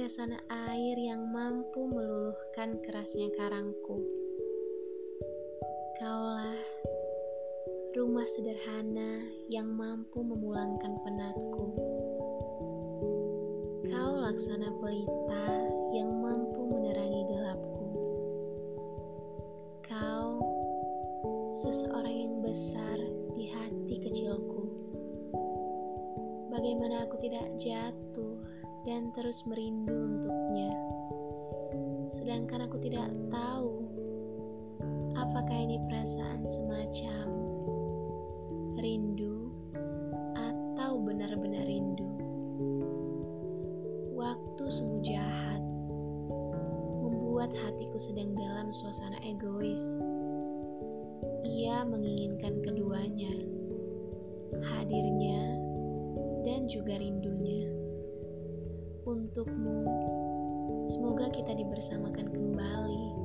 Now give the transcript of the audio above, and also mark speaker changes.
Speaker 1: tetesan air yang mampu meluluhkan kerasnya karangku. Kaulah rumah sederhana yang mampu memulangkan penatku. Kau laksana pelita yang mampu menerangi gelapku. Kau seseorang yang besar di hati kecilku. Bagaimana aku tidak jatuh dan terus merindu untuknya. Sedangkan aku tidak tahu apakah ini perasaan semacam rindu atau benar-benar rindu. Waktu sungguh jahat membuat hatiku sedang dalam suasana egois. Ia menginginkan keduanya, hadirnya juga rindunya untukmu. Semoga kita dibersamakan kembali